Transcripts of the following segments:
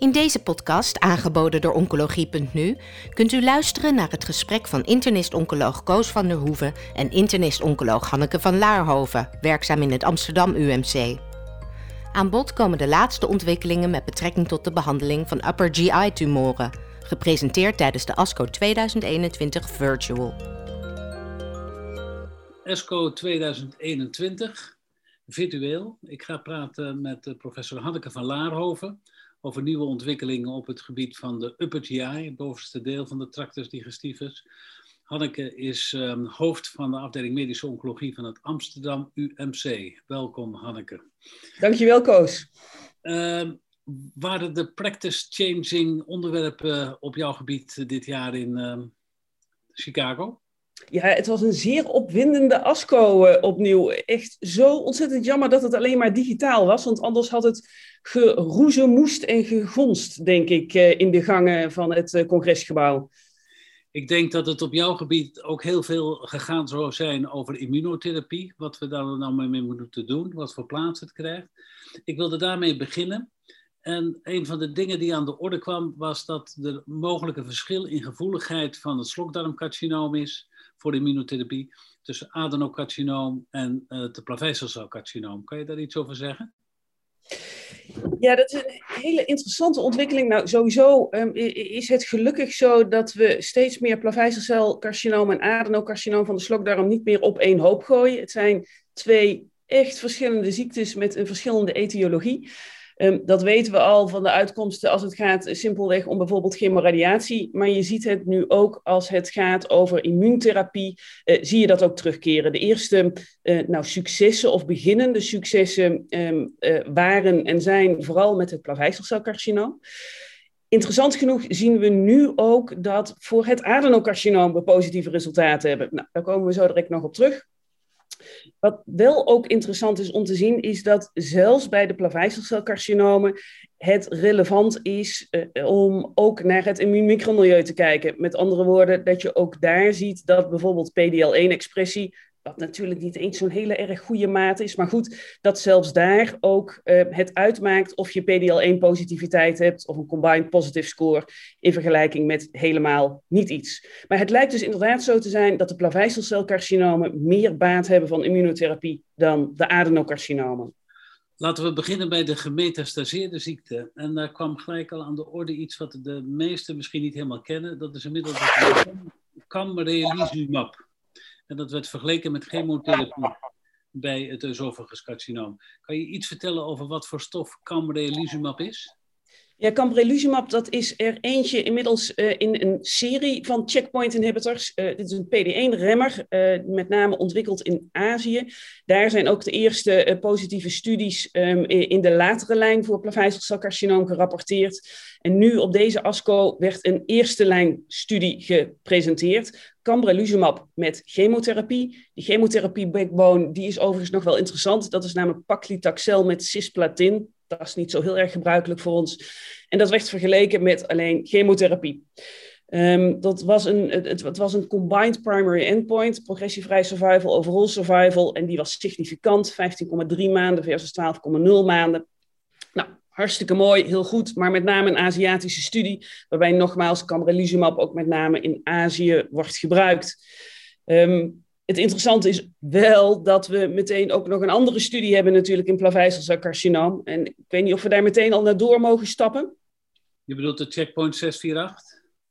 In deze podcast, aangeboden door Oncologie.nu, kunt u luisteren naar het gesprek van internist-oncoloog Koos van der Hoeven en internist-oncoloog Hanneke van Laarhoven, werkzaam in het Amsterdam UMC. Aan bod komen de laatste ontwikkelingen met betrekking tot de behandeling van upper GI-tumoren, gepresenteerd tijdens de ASCO 2021 Virtual. ESCO 2021, virtueel. Ik ga praten met professor Hanneke van Laarhoven over nieuwe ontwikkelingen op het gebied van de upper GI, het bovenste deel van de tractus digestivus. Hanneke is um, hoofd van de afdeling medische oncologie van het Amsterdam UMC. Welkom Hanneke. Dankjewel Koos. Uh, waren de practice changing onderwerpen op jouw gebied dit jaar in uh, Chicago? Ja, het was een zeer opwindende ASCO uh, opnieuw. Echt zo ontzettend jammer dat het alleen maar digitaal was, want anders had het geroezemoest en gegonst, denk ik, uh, in de gangen van het uh, congresgebouw. Ik denk dat het op jouw gebied ook heel veel gegaan zou zijn over immunotherapie, wat we daar nou mee moeten doen, wat voor plaats het krijgt. Ik wilde daarmee beginnen. En een van de dingen die aan de orde kwam, was dat er mogelijke verschil in gevoeligheid van het slokdarmcarcinoom is voor immunotherapie tussen adenocarcinoom en uh, het plaveisselcelcarcinoom. Kan je daar iets over zeggen? Ja, dat is een hele interessante ontwikkeling. Nou, sowieso um, is het gelukkig zo dat we steeds meer plaveisselcelcarcinoom en adenocarcinoom van de slokdarm niet meer op één hoop gooien. Het zijn twee echt verschillende ziektes met een verschillende etiologie. Um, dat weten we al van de uitkomsten als het gaat simpelweg om bijvoorbeeld chemoradiatie. Maar je ziet het nu ook als het gaat over immuuntherapie. Uh, zie je dat ook terugkeren. De eerste uh, nou, successen of beginnende successen um, uh, waren en zijn vooral met het plaveisselcelcarcinoom. Interessant genoeg zien we nu ook dat voor het adenocarcinoom we positieve resultaten hebben. Nou, daar komen we zo direct nog op terug. Wat wel ook interessant is om te zien, is dat zelfs bij de plaveisselcelcarcinomen het relevant is uh, om ook naar het immuunmicromilieu te kijken. Met andere woorden, dat je ook daar ziet dat bijvoorbeeld PDL1-expressie wat natuurlijk niet eens zo'n hele erg goede maat is. Maar goed, dat zelfs daar ook uh, het uitmaakt of je PDL1-positiviteit hebt of een combined positive score in vergelijking met helemaal niet iets. Maar het lijkt dus inderdaad zo te zijn dat de plaveisselcelcarcinomen meer baat hebben van immunotherapie dan de adenocarcinomen. Laten we beginnen bij de gemetastaseerde ziekte. En daar kwam gelijk al aan de orde iets wat de meesten misschien niet helemaal kennen. Dat is inmiddels de camrelizumab. En dat werd vergeleken met chemotherapie bij het oesophagus-carcinoom. Kan je iets vertellen over wat voor stof camrelizumab is? Ja, cambrelizumab, dat is er eentje inmiddels uh, in een serie van checkpoint inhibitors. Uh, dit is een PD-1-remmer, uh, met name ontwikkeld in Azië. Daar zijn ook de eerste positieve studies um, in de latere lijn voor plaveisselcelcarcinoom gerapporteerd. En nu op deze ASCO werd een eerste lijn studie gepresenteerd. Cambrelizumab met chemotherapie. Die chemotherapie backbone die is overigens nog wel interessant. Dat is namelijk paclitaxel met cisplatin. Dat is niet zo heel erg gebruikelijk voor ons. En dat werd vergeleken met alleen chemotherapie. Um, dat was een, het, het, was een combined primary endpoint, progressievrij survival, overall survival, en die was significant, 15,3 maanden versus 12,0 maanden. Nou, hartstikke mooi, heel goed, maar met name een Aziatische studie, waarbij nogmaals camrelizumab ook met name in Azië wordt gebruikt. Um, het interessante is wel dat we meteen ook nog een andere studie hebben natuurlijk in plaveisselcelcarcinoom. En ik weet niet of we daar meteen al naar door mogen stappen. Je bedoelt de checkpoint 648?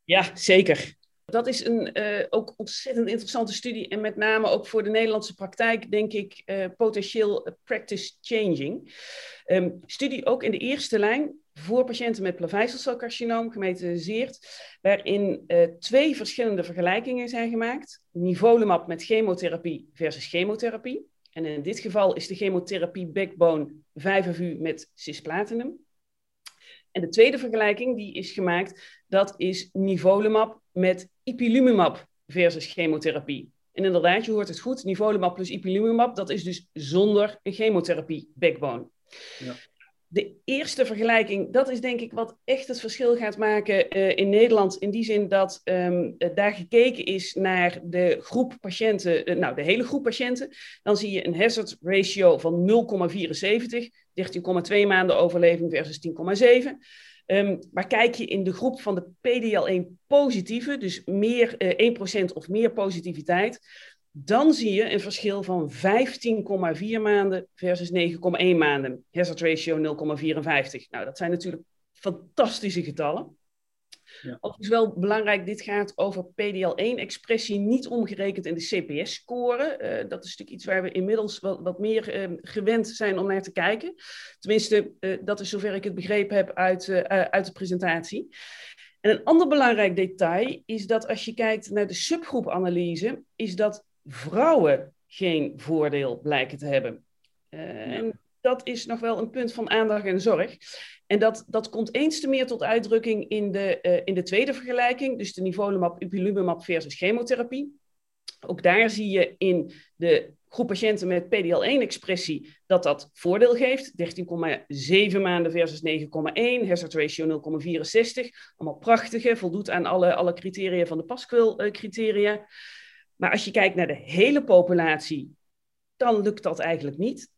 Ja, zeker. Dat is een uh, ook ontzettend interessante studie en met name ook voor de Nederlandse praktijk denk ik uh, potentieel practice changing. Um, studie ook in de eerste lijn voor patiënten met plaveisselcelcarcinoom gemetastaseerd, waarin uh, twee verschillende vergelijkingen zijn gemaakt. Nivolumab met chemotherapie versus chemotherapie. En in dit geval is de chemotherapie backbone 5FU met cisplatinum. En de tweede vergelijking die is gemaakt, dat is nivolumab met ipilimumab versus chemotherapie. En inderdaad, je hoort het goed, nivolumab plus ipilimumab, dat is dus zonder een chemotherapie backbone. Ja de eerste vergelijking, dat is denk ik wat echt het verschil gaat maken uh, in Nederland. In die zin dat um, daar gekeken is naar de groep patiënten, uh, nou de hele groep patiënten. Dan zie je een hazard ratio van 0,74, 13,2 maanden overleving versus 10,7. Um, maar kijk je in de groep van de PDL1 positieve, dus meer, uh, 1% of meer positiviteit, dan zie je een verschil van 15,4 maanden versus 9,1 maanden. Hazard ratio 0,54. Nou, dat zijn natuurlijk fantastische getallen. Ja. Overigens wel belangrijk, dit gaat over PDL1-expressie, niet omgerekend in de CPS-score. Uh, dat is natuurlijk iets waar we inmiddels wat, wat meer uh, gewend zijn om naar te kijken. Tenminste, uh, dat is zover ik het begrepen heb uit, uit de presentatie. En een ander belangrijk detail is dat als je kijkt naar de subgroepanalyse, is dat vrouwen geen voordeel blijken te hebben. Ja. En dat is nog wel een punt van aandacht en zorg. En dat, dat komt eens te meer tot uitdrukking in de, uh, in de tweede vergelijking, dus de nivolumab, ipilimumab versus chemotherapie. Ook daar zie je in de groep patiënten met PDL1-expressie dat dat voordeel geeft. 13,7 maanden versus 9,1, hazard ratio 0,64. Allemaal prachtige, voldoet aan alle, alle criteria van de Pascal-criteria. Maar als je kijkt naar de hele populatie, dan lukt dat eigenlijk niet. 12,8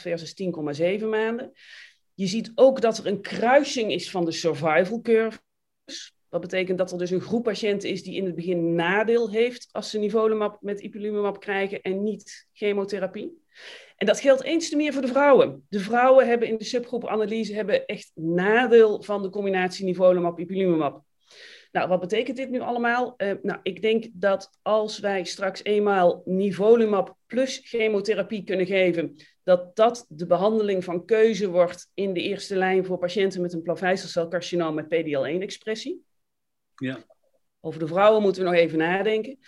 versus 10,7 maanden. Je ziet ook dat er een kruising is van de survival curves. Dat betekent dat er dus een groep patiënten is die in het begin nadeel heeft als ze nivolumab met ipilimumab krijgen en niet chemotherapie. En dat geldt eens te meer voor de vrouwen. De vrouwen hebben in de subgroepanalyse hebben echt nadeel van de combinatie nivolumab ipilimumab. Nou, wat betekent dit nu allemaal? Uh, nou, ik denk dat als wij straks eenmaal nivolumab plus chemotherapie kunnen geven, dat dat de behandeling van keuze wordt in de eerste lijn voor patiënten met een plaveiselcelcarcinoom met PDL1-expressie. Ja. Over de vrouwen moeten we nog even nadenken.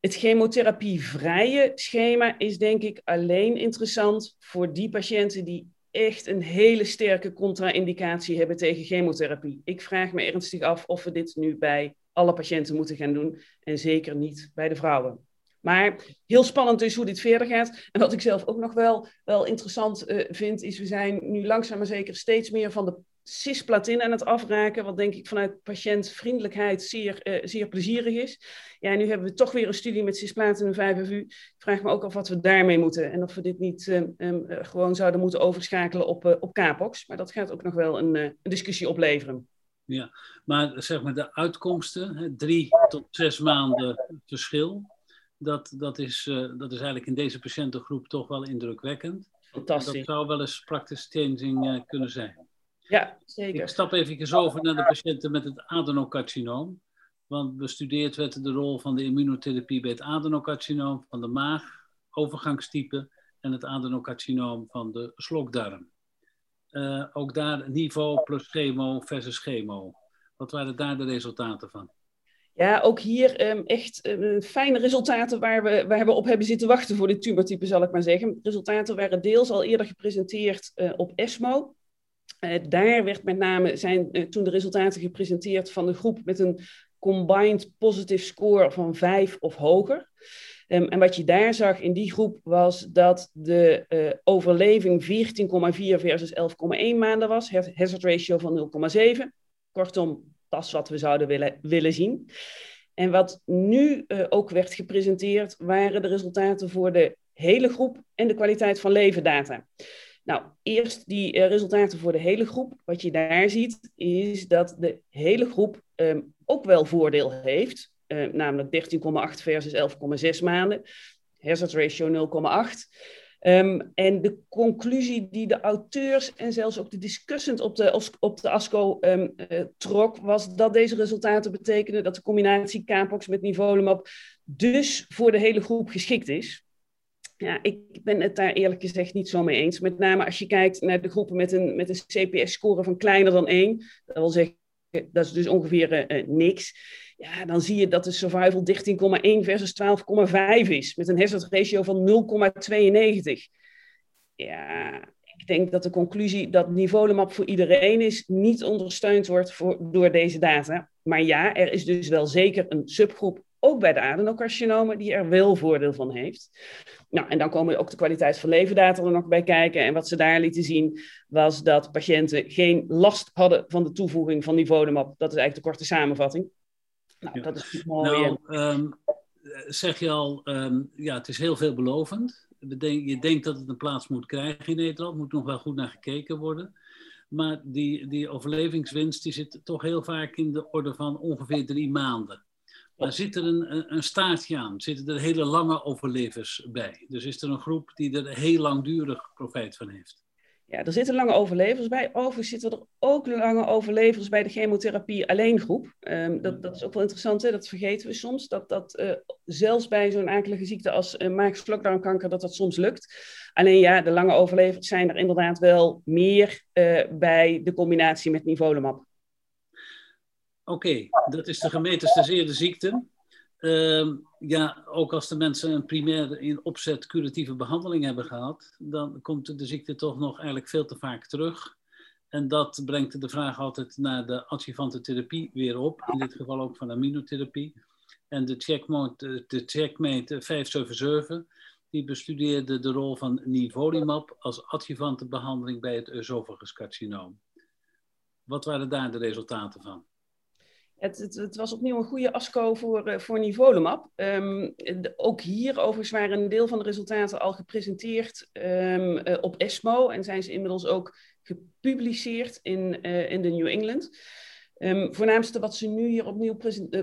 Het chemotherapievrije schema is denk ik alleen interessant voor die patiënten die echt een hele sterke contra-indicatie hebben tegen chemotherapie. Ik vraag me ernstig af of we dit nu bij alle patiënten moeten gaan doen en zeker niet bij de vrouwen. Maar heel spannend is hoe dit verder gaat. En wat ik zelf ook nog wel, wel interessant uh, vind, is we zijn nu langzaam maar zeker steeds meer van de cisplatin aan het afraken, wat denk ik vanuit patiëntvriendelijkheid zeer, uh, zeer plezierig is. Ja, nu hebben we toch weer een studie met cisplatin en 5FU. Ik vraag me ook af wat we daarmee moeten en of we dit niet um, um, gewoon zouden moeten overschakelen op, uh, op CAPOX. Maar dat gaat ook nog wel een, een discussie opleveren. Ja, maar zeg maar de uitkomsten, hè, drie tot zes maanden verschil, dat, dat, is, dat is eigenlijk in deze patiëntengroep toch wel indrukwekkend. Fantastisch. Dat zou wel eens practice changing kunnen zijn. Ja, zeker. Ik stap even over naar de patiënten met het adenocarcinoom. Want bestudeerd werd de rol van de immunotherapie bij het adenocarcinoom van de maag, overgangstype en het adenocarcinoom van de slokdarm. Uh, ook daar niveau plus chemo versus chemo. Wat waren daar de resultaten van? Ja, ook hier um, echt um, fijne resultaten waar we, waar we op hebben zitten wachten voor dit tumortype, zal ik maar zeggen. Resultaten waren deels al eerder gepresenteerd uh, op ESMO. Daar werd met name zijn uh, toen de resultaten gepresenteerd van de groep met een combined positive score van 5 of hoger. Um, en wat je daar zag in die groep was dat de uh, overleving 14,4 versus 11,1 maanden was. Hazard ratio van 0,7. Kortom, dat is wat we zouden willen, willen zien. En wat nu ook werd gepresenteerd waren de resultaten voor de hele groep en de kwaliteit van levendata. Nou, eerst die uh, resultaten voor de hele groep. Wat je daar ziet, is dat de hele groep um, ook wel voordeel heeft. Uh, namelijk 13,8 versus 11,6 maanden. Hazard ratio 0,8. Um, en de conclusie die de auteurs en zelfs ook de discussant op de, op de ASCO uh, trok, was dat deze resultaten betekenen dat de combinatie Capox met nivolumab dus voor de hele groep geschikt is. Ja, ik ben het daar eerlijk gezegd niet zo mee eens. Met name als je kijkt naar de groepen met een, met een CPS-score van kleiner dan 1. Dat wil zeggen, dat is dus ongeveer uh, niks. Ja, dan zie je dat de survival 13,1 versus 12,5 is. Met een hazard ratio van 0,92. Ja, ik denk dat de conclusie dat nivolumab voor iedereen is, niet ondersteund wordt door deze data. Maar ja, er is dus wel zeker een subgroep ook bij de adenocarcinomen, die er wel voordeel van heeft. Nou, en dan komen ook de kwaliteit van levendata er nog bij kijken. En wat ze daar lieten zien, was dat patiënten geen last hadden van de toevoeging van nivolumab. Dat is eigenlijk de korte samenvatting. Nou, ja. dat is mooi. Nou, um, zeg je al, um, ja, het is heel veelbelovend. je denkt dat het een plaats moet krijgen in Nederland, moet nog wel goed naar gekeken worden. Maar die, die overlevingswinst die zit toch heel vaak in de orde van ongeveer drie maanden. Maar zit er een, een staartje aan? Zitten er hele lange overlevers bij? Dus is er een groep die er heel langdurig profijt van heeft? Ja, er zitten lange overlevers bij. Overigens zitten er ook lange overlevers bij de chemotherapie alleengroep. Um, dat, dat is ook wel interessant, hè? dat vergeten we soms. Dat, dat uh, zelfs bij zo'n akelige ziekte als uh, dat dat soms lukt. Alleen ja, de lange overlevers zijn er inderdaad wel meer uh, bij de combinatie met nivolumab. Oké, dat is de gemetastaseerde ziekte. Uh, ja, ook als de mensen een primair in opzet curatieve behandeling hebben gehad, dan komt de ziekte toch nog eigenlijk veel te vaak terug. En dat brengt de vraag altijd naar de adjuvante therapie weer op, in dit geval ook van aminotherapie. En de checkmate, de checkmate 577, die bestudeerde de rol van nivolumab als adjuvante behandeling bij het oesophaguscarcinoom. Wat waren daar de resultaten van? Het, het, was opnieuw een goede ASCO voor, uh, voor Nivolumab. Um, ook hier overigens waren een deel van de resultaten al gepresenteerd um, uh, op ESMO en zijn ze inmiddels ook gepubliceerd in, uh, in de New England. Um, voornaamste wat ze nu hier opnieuw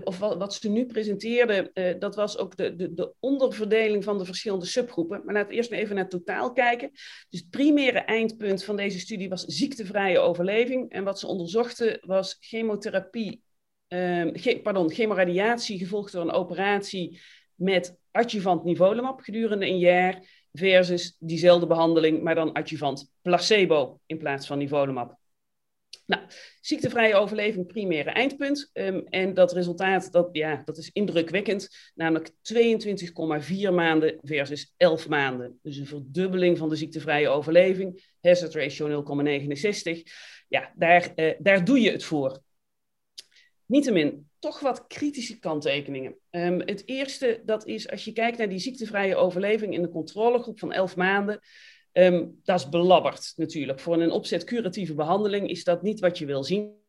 of wat, ze nu presenteerden, dat was ook de, de, de, onderverdeling van de verschillende subgroepen. Maar laten we eerst even naar totaal kijken. Dus het primaire eindpunt van deze studie was ziektevrije overleving. En wat ze onderzochten was chemotherapie um, pardon, chemoradiatie gevolgd door een operatie met adjuvant nivolumab gedurende een jaar versus diezelfde behandeling, maar dan adjuvant placebo in plaats van nivolumab. Nou, ziektevrije overleving, primaire eindpunt. Um, en dat resultaat, dat, ja, dat is indrukwekkend, namelijk 22,4 maanden versus 11 maanden. Dus een verdubbeling van de ziektevrije overleving, hazard ratio 0,69. Ja, daar, uh, daar doe je het voor. Niettemin, toch wat kritische kanttekeningen. Um, het eerste, dat is als je kijkt naar die ziektevrije overleving in de controlegroep van 11 maanden. Um, dat is belabberd natuurlijk. Voor een opzet curatieve behandeling is dat niet wat je wil zien.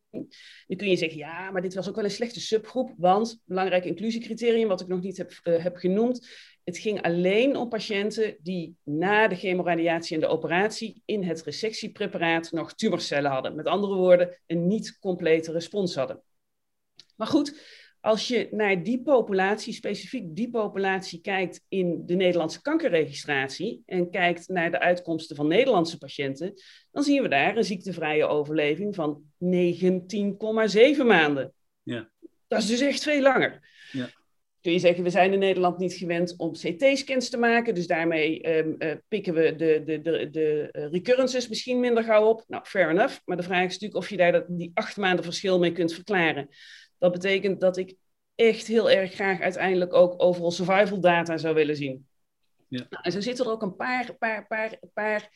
Nu kun je zeggen, ja, maar dit was ook wel een slechte subgroep, want belangrijk inclusiecriterium, wat ik nog niet heb, uh, heb genoemd, het ging alleen om patiënten die na de chemoradiatie en de operatie in het resectiepreparaat nog tumorcellen hadden. Met andere woorden, een niet complete respons hadden. Maar goed, als je naar die populatie, specifiek die populatie kijkt in de Nederlandse kankerregistratie en kijkt naar de uitkomsten van Nederlandse patiënten, dan zien we daar een ziektevrije overleving van 19,7 maanden. Ja. Dat is dus echt veel langer. Ja. Kun je zeggen, we zijn in Nederland niet gewend om CT-scans te maken, dus daarmee um, uh, pikken we de, de, de, de recurrences misschien minder gauw op. Nou, fair enough. Maar de vraag is natuurlijk of je daar dat, die acht maanden verschil mee kunt verklaren. Dat betekent dat ik echt heel erg graag uiteindelijk ook overal survival data zou willen zien. Ja. Nou, en zo zitten er ook een paar, paar, paar, paar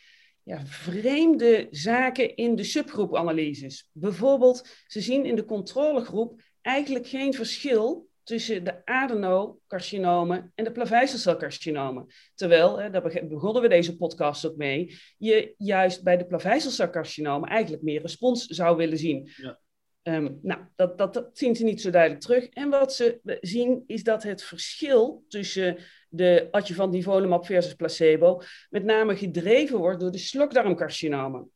ja, vreemde zaken in de subgroepanalyses. Bijvoorbeeld, ze zien in de controlegroep eigenlijk geen verschil tussen de adenocarcinomen en de plaveisselcelcarcinomen. Terwijl, hè, daar begonnen we deze podcast ook mee, je juist bij de plaveisselcelcarcinomen eigenlijk meer respons zou willen zien. Ja. Um, nou, dat, dat, dat, zien ze niet zo duidelijk terug. En wat ze zien is dat het verschil tussen de adjuvant nivolumab versus placebo met name gedreven wordt door de slokdarmcarcinomen.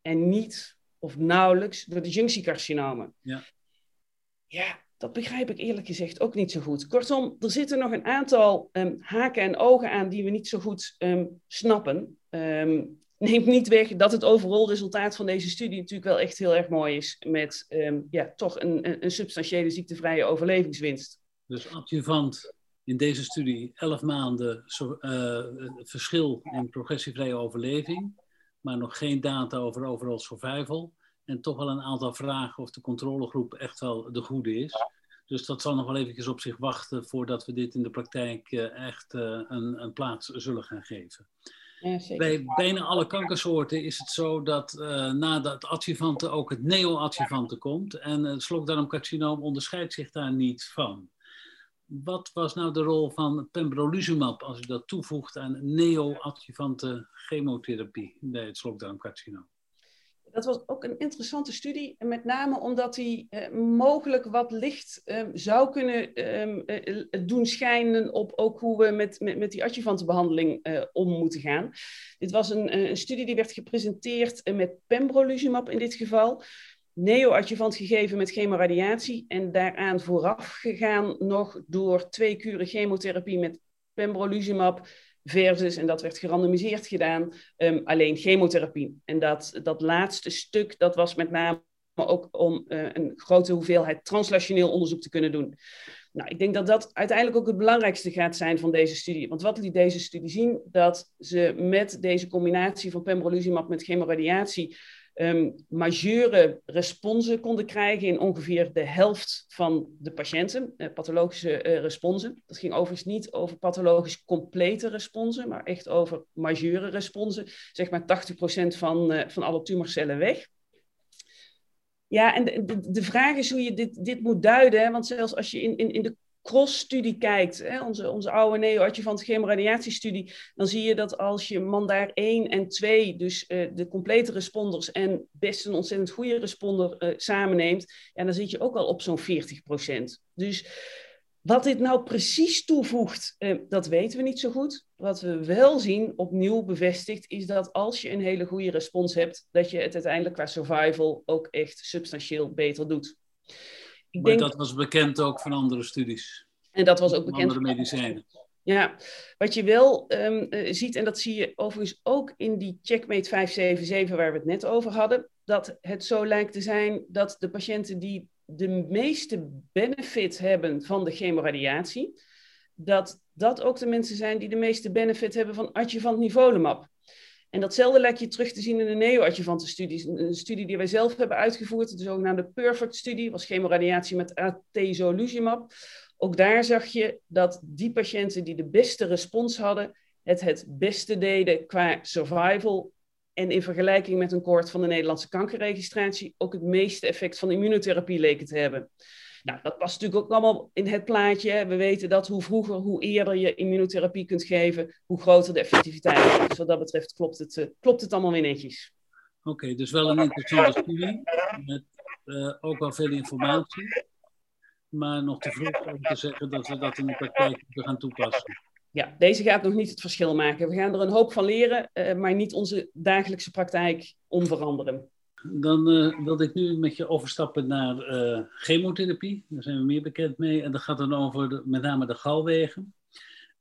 En niet of nauwelijks door de junctiecarcinomen. Ja. ja, dat begrijp ik eerlijk gezegd ook niet zo goed. Kortom, er zitten nog een aantal um, haken en ogen aan die we niet zo goed um, snappen. Um, neemt niet weg dat het overal resultaat van deze studie natuurlijk wel echt heel erg mooi is. Met um, ja, toch een, een, substantiële ziektevrije overlevingswinst. Dus adjuvant in deze studie 11 maanden uh, verschil in progressievrije overleving. Maar nog geen data over overall survival. En toch wel een aantal vragen of de controlegroep echt wel de goede is. Dus dat zal nog wel eventjes op zich wachten voordat we dit in de praktijk uh, echt uh, een, een plaats zullen gaan geven. Bij bijna alle kankersoorten is het zo dat uh, na het adjuvante ook het neoadjuvante komt. En het slokdarmcarcinoom onderscheidt zich daar niet van. Wat was nou de rol van pembrolizumab als u dat toevoegt aan neoadjuvante chemotherapie bij het slokdarmcarcinoom? Dat was ook een interessante studie, met name omdat die eh, mogelijk wat licht ehm, zou kunnen ehm, eh, doen schijnen op ook hoe we met, met, met die adjuvantenbehandeling uh, om moeten gaan. Dit was een, een studie die werd gepresenteerd met pembrolizumab in dit geval neoadjuvant gegeven met chemoradiatie en daaraan vooraf gegaan nog door twee kuren chemotherapie met pembrolizumab versus, en dat werd gerandomiseerd gedaan, um, alleen chemotherapie. En dat, dat laatste stuk, dat was met name ook om uh, een grote hoeveelheid translationeel onderzoek te kunnen doen. Nou, ik denk dat dat uiteindelijk ook het belangrijkste gaat zijn van deze studie. Want wat liet deze studie zien? Dat ze met deze combinatie van pembrolizumab met chemoradiatie um, majeure responsen konden krijgen in ongeveer de helft van de patiënten, uh, pathologische uh, responsen. Dat ging overigens niet over pathologisch complete responsen, maar echt over majeure responsen. Zeg maar 80% van, uh, van alle tumorcellen weg. Ja, en de, de, vraag is hoe je dit, dit moet duiden. Want zelfs als je in, in, in de CROSS-studie kijkt, hè, onze, onze oude neo-adjuvant chemoradiatiestudie, dan zie je dat als je mandaar 1 en 2, dus uh, de complete responders en best een ontzettend goede responder uh, samenneemt, dan zit je ook al op zo'n 40%. Dus wat dit nou precies toevoegt, uh, dat weten we niet zo goed. Wat we wel zien, opnieuw bevestigd, is dat als je een hele goede respons hebt, dat je het uiteindelijk qua survival ook echt substantieel beter doet. Ik maar dat was bekend ook van andere studies. En dat was ook bekend. Andere medicijnen. Ja, wat je wel um, uh, ziet, en dat zie je overigens ook in die Checkmate 577 waar we het net over hadden, dat het zo lijkt te zijn dat de patiënten die de meeste benefit hebben van de chemoradiatie, dat dat ook de mensen zijn die de meeste benefit hebben van adjuvant nivolumab. En datzelfde lijkt je terug te zien in de neo-adjuvante studies. Een studie die wij zelf hebben uitgevoerd, de zogenaamde PERFECT-studie, was chemoradiatie met atezolizumab. Ook daar zag je dat die patiënten die de beste respons hadden, het het beste deden qua survival. En in vergelijking met een koord van de Nederlandse kankerregistratie ook het meeste effect van immunotherapie leken te hebben. Nou, dat past natuurlijk ook allemaal in het plaatje. We weten dat hoe vroeger, hoe eerder je immunotherapie kunt geven, hoe groter de effectiviteit is. Dus wat dat betreft klopt het, uh, klopt het allemaal weer netjes. Oké, okay, dus wel een interessante studie met uh, ook wel veel informatie. Maar nog te vroeg om te zeggen dat we dat in de praktijk moeten gaan toepassen. Ja, deze gaat nog niet het verschil maken. We gaan er een hoop van leren, uh, maar niet onze dagelijkse praktijk omveranderen. Dan uh, wilde ik nu met je overstappen naar uh, chemotherapie. Daar zijn we meer bekend mee. En dat gaat dan over met name de galwegen.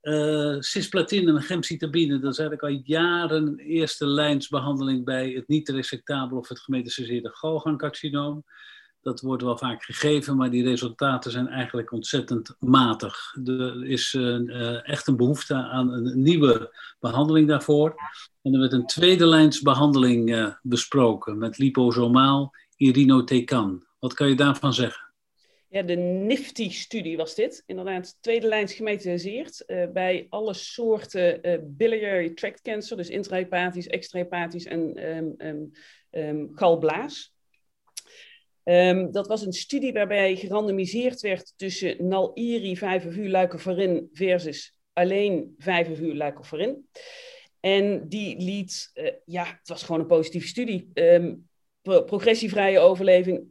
Uh, cisplatine en gemcitabine, dat is eigenlijk al jaren eerste lijnsbehandeling bij het niet resectabel of het gemetastaseerde galgangcarcinoom. Dat wordt wel vaak gegeven, maar die resultaten zijn eigenlijk ontzettend matig. Er is uh, echt een behoefte aan een nieuwe behandeling daarvoor. En er werd een tweede lijns behandeling uh, besproken met liposomaal irinotecan. Wat kan je daarvan zeggen? Ja, de NIFTY-studie was dit. Inderdaad, tweede lijns gemethaniseerd uh, bij alle soorten biliary tract cancer, dus intrahepatisch, extrahepatisch en um, um, um, galblaas. Um, dat was een studie waarbij gerandomiseerd werd tussen nal-iri 5-FU leucovorin versus alleen 5-FU leucovorin. En die liet, uh, ja, het was gewoon een positieve studie. Pro progressievrije overleving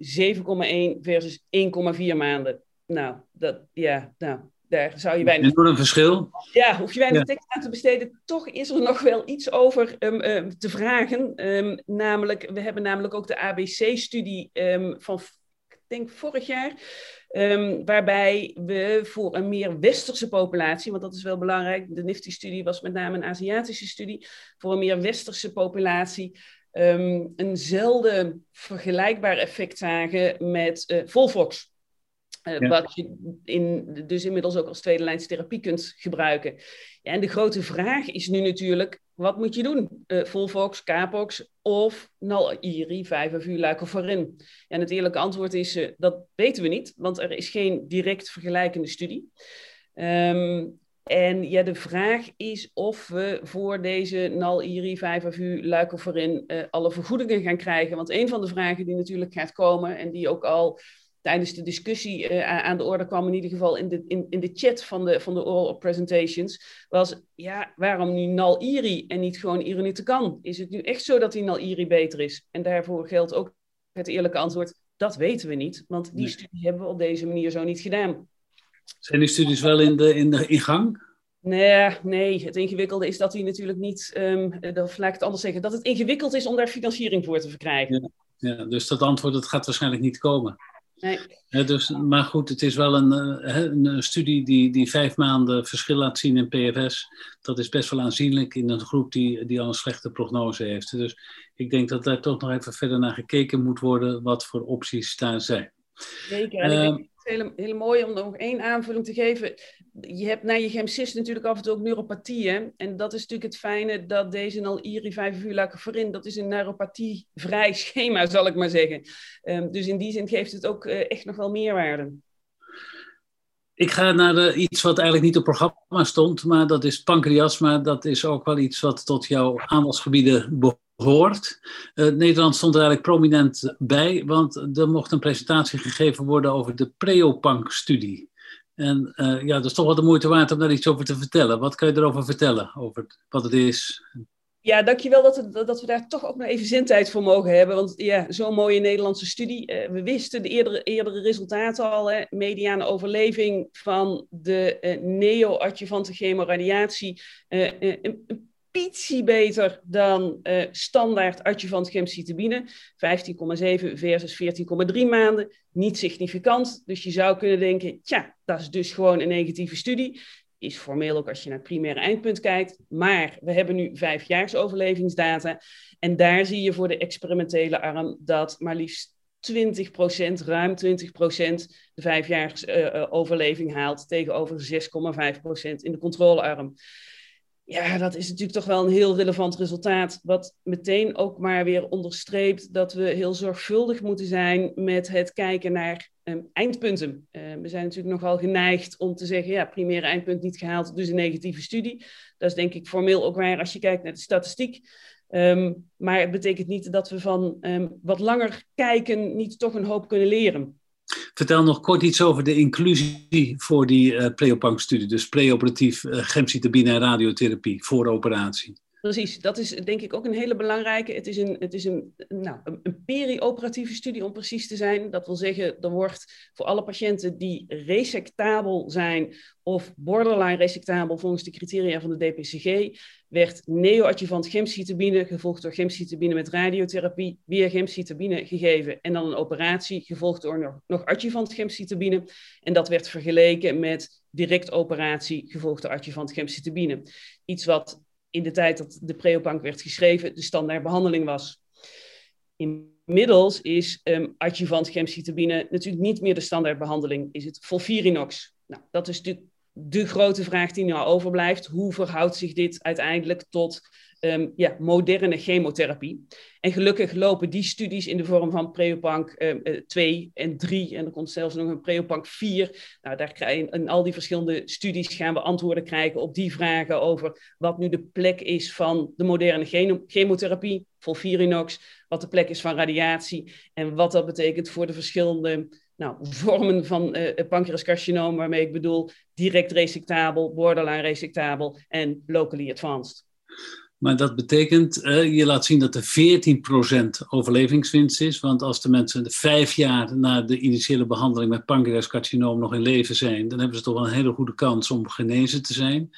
7,1 versus 1,4 maanden. Nou, dat, ja, nou, daar zou je weinig... Een verschil. Ja, hoef je weinig ja. tekst aan te besteden. Toch is er nog wel iets over um, um, te vragen. Um, namelijk, we hebben namelijk ook de ABC-studie van, ik denk vorig jaar... waarbij we voor een meer westerse populatie, want dat is wel belangrijk, de NIFTY-studie was met name een Aziatische studie, voor een meer westerse populatie um, eenzelfde vergelijkbaar effect zagen met uh, Volvox. Uh, ja. Wat je in, dus inmiddels ook als tweede lijns therapie kunt gebruiken. Ja, en de grote vraag is nu natuurlijk, wat moet je doen? Uh, Volvox, Capox of Nal-Iri, 5FU, Leucovorin? Ja, en het eerlijke antwoord is, uh, dat weten we niet, want er is geen direct vergelijkende studie. Um, en ja, de vraag is of we voor deze NAL-IRI 5FU Leucovorin uh, alle vergoedingen gaan krijgen. Want een van de vragen die natuurlijk gaat komen en die ook al tijdens de discussie uh, aan de orde kwam, in ieder geval in de, in, in de chat van de, van de oral presentations, was ja, waarom nu Nal Iri en niet gewoon Irene Kan? Is het nu echt zo dat die Nal Iri beter is? En daarvoor geldt ook het eerlijke antwoord, dat weten we niet, want die studie hebben we op deze manier zo niet gedaan. Zijn die studies wel in, de, in, de, in gang? Nee, nee, het ingewikkelde is dat hij natuurlijk niet, um, dat, laat ik het anders zeggen, dat het ingewikkeld is om daar financiering voor te verkrijgen. Ja, ja dus dat antwoord dat gaat waarschijnlijk niet komen. Nee. dus, maar goed, het is wel een, eh, een, studie die, die vijf maanden verschil laat zien in PFS. Dat is best wel aanzienlijk in een groep die, die al een slechte prognose heeft. Dus ik denk dat daar toch nog even verder naar gekeken moet worden wat voor opties daar zijn. Zeker. Uh, het hele, mooi om nog één aanvulling te geven. Je hebt na je gemcis natuurlijk af en toe ook neuropathieën. En dat is natuurlijk het fijne dat deze al IRI 5 uur voorin, dat is een neuropathievrij schema, zal ik maar zeggen. Um, dus in die zin geeft het ook uh, echt nog wel meerwaarde. Ik ga naar de, iets wat eigenlijk niet op programma stond, maar dat is pancreasma. Dat is ook wel iets wat tot jouw aandachtsgebieden behoort hoort. Uh, Nederland stond er eigenlijk prominent bij, want er mocht een presentatie gegeven worden over de Preopank-studie. En uh, ja, dat is toch wel de moeite waard om daar iets over te vertellen. Wat kan je erover vertellen, over wat het is? Ja, dankjewel dat, het, dat we daar toch ook nog even zintijd voor mogen hebben. Want ja, zo'n mooie Nederlandse studie. Uh, we wisten de eerdere, eerdere resultaten al. Hè, mediane overleving van de uh, neo-adjuvante chemoradiatie. Ietsie beter dan uh, standaard adjuvant gemcitabine. 15,7 versus 14,3 maanden. Niet significant. Dus je zou kunnen denken, tja, dat is dus gewoon een negatieve studie. Is formeel ook als je naar het primaire eindpunt kijkt. Maar we hebben nu vijfjaars overlevingsdata. En daar zie je voor de experimentele arm dat maar liefst 20%, ruim 20% de vijfjaars uh, overleving haalt tegenover 6,5% in de controlearm. Ja, dat is natuurlijk toch wel een heel relevant resultaat. Wat meteen ook maar weer onderstreept dat we heel zorgvuldig moeten zijn met het kijken naar um, eindpunten. Uh, we zijn natuurlijk nogal geneigd om te zeggen, ja, primaire eindpunt niet gehaald, dus een negatieve studie. Dat is denk ik formeel ook waar als je kijkt naar de statistiek. Um, maar het betekent niet dat we van wat langer kijken niet toch een hoop kunnen leren. Vertel nog kort iets over de inclusie voor die uh, Pleopank-studie. Dus preoperatief gemcitabine en radiotherapie voor operatie. Precies, dat is denk ik ook een hele belangrijke. Het is een, het is een, nou, een perioperatieve studie om precies te zijn. Dat wil zeggen, er wordt voor alle patiënten die resectabel zijn of borderline resectabel volgens de criteria van de DPCG, werd neoadjuvant gemcitabine gevolgd door gemcitabine met radiotherapie, weer gemcitabine gegeven en dan een operatie gevolgd door nog, nog adjuvant gemcitabine. En dat werd vergeleken met direct operatie gevolgd door adjuvant gemcitabine. Iets wat in de tijd dat de Preopank werd geschreven de standaard behandeling was. Inmiddels is um, adjuvant gemcitabine natuurlijk niet meer de standaardbehandeling, is het Volfirinox. Nou, dat is natuurlijk de grote vraag die nu overblijft. Hoe verhoudt zich dit uiteindelijk tot um, ja, moderne chemotherapie? En gelukkig lopen die studies in de vorm van Preopank um, 2 en 3 en er komt zelfs nog een Preopank 4. Nou, daar krijgen, in al die verschillende studies gaan we antwoorden krijgen op die vragen over wat nu de plek is van de moderne chemotherapie, Volfirinox, wat de plek is van radiatie en wat dat betekent voor de verschillende nou, vormen van uh, pancreascarcinoom, waarmee ik bedoel direct resectabel, borderline resectabel en locally advanced. Maar dat betekent, uh, je laat zien dat er 14% overlevingswinst is. Want als de mensen vijf jaar na de initiële behandeling met pancreascarcinoom nog in leven zijn, dan hebben ze toch wel een hele goede kans om genezen te zijn.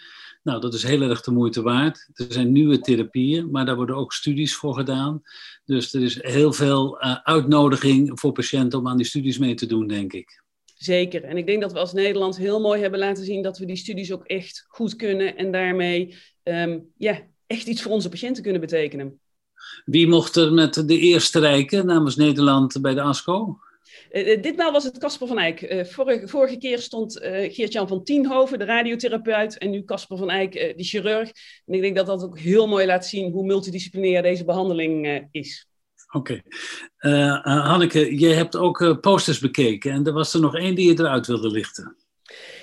Nou, dat is heel erg de moeite waard. Er zijn nieuwe therapieën, maar daar worden ook studies voor gedaan. Dus er is heel veel uh, uitnodiging voor patiënten om aan die studies mee te doen, denk ik. Zeker. En ik denk dat we als Nederland heel mooi hebben laten zien dat we die studies ook echt goed kunnen en daarmee um, ja, echt iets voor onze patiënten kunnen betekenen. Wie mocht er met de eerste rijken namens Nederland bij de ASCO? Uh, ditmaal was het Casper van Eyck. Uh, vorige, vorige, keer stond uh, Geert-Jan van Tienhoven, de radiotherapeut, en nu Casper van Eyck, de chirurg. En ik denk dat dat ook heel mooi laat zien hoe multidisciplinair deze behandeling is. Oké. Okay. Hanneke, jij hebt ook posters bekeken en er was er nog één die je eruit wilde lichten.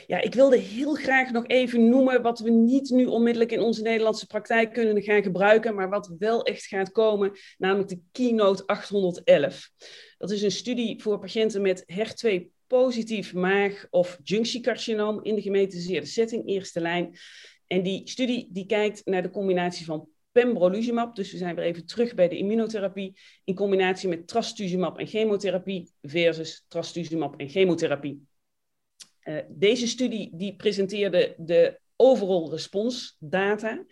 Ja, ik wilde heel graag nog even noemen wat we niet nu onmiddellijk in onze Nederlandse praktijk kunnen gaan gebruiken, maar wat wel echt gaat komen, namelijk de Keynote 811. Dat is een studie voor patiënten met HER2 positief maag- of junctiecarcinoom in de gemetiseerde setting, eerste lijn. En die studie die kijkt naar de combinatie van pembrolizumab, dus we zijn weer even terug bij de immunotherapie, in combinatie met trastuzumab en chemotherapie versus trastuzumab en chemotherapie. Uh, deze studie die presenteerde de overall response data.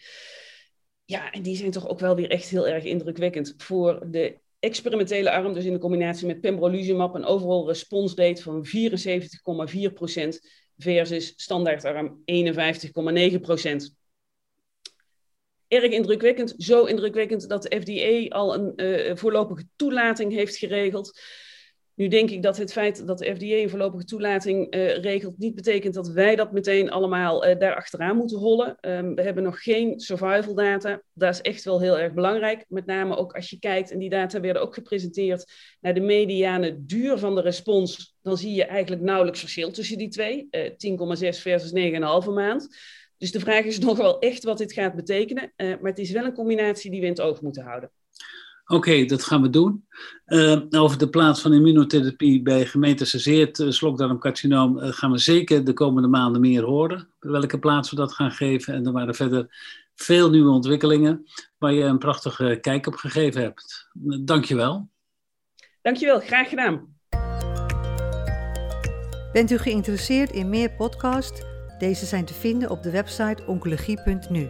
Ja, en die zijn toch ook wel weer echt heel erg indrukwekkend voor de experimentele arm, dus in de combinatie met pembrolizumab, een overall response rate van 74,4% versus standaardarm 51,9% erg indrukwekkend. Zo indrukwekkend dat de FDA al een uh, voorlopige toelating heeft geregeld. Nu denk ik dat het feit dat de FDA een voorlopige toelating uh, regelt, niet betekent dat wij dat meteen allemaal uh, daar achteraan moeten hollen. Um, we hebben nog geen survival data. Dat is echt wel heel erg belangrijk. Met name ook als je kijkt, en die data werden ook gepresenteerd, naar de mediane duur van de respons. Dan zie je eigenlijk nauwelijks verschil tussen die twee. Uh, 10,6 versus 9,5 maand. Dus de vraag is nog wel echt wat dit gaat betekenen. Maar het is wel een combinatie die we in het oog moeten houden. Oké, okay, dat gaan we doen. Uh, over de plaats van immunotherapie bij gemetastaseerd uh, slokdarmcarcinoom uh, gaan we zeker de komende maanden meer horen. Welke plaats we dat gaan geven. En er waren verder veel nieuwe ontwikkelingen waar je een prachtige kijk op gegeven hebt. Dank je wel. Dank je wel, graag gedaan. Bent u geïnteresseerd in meer podcasts? Deze zijn te vinden op de website oncologie.nu.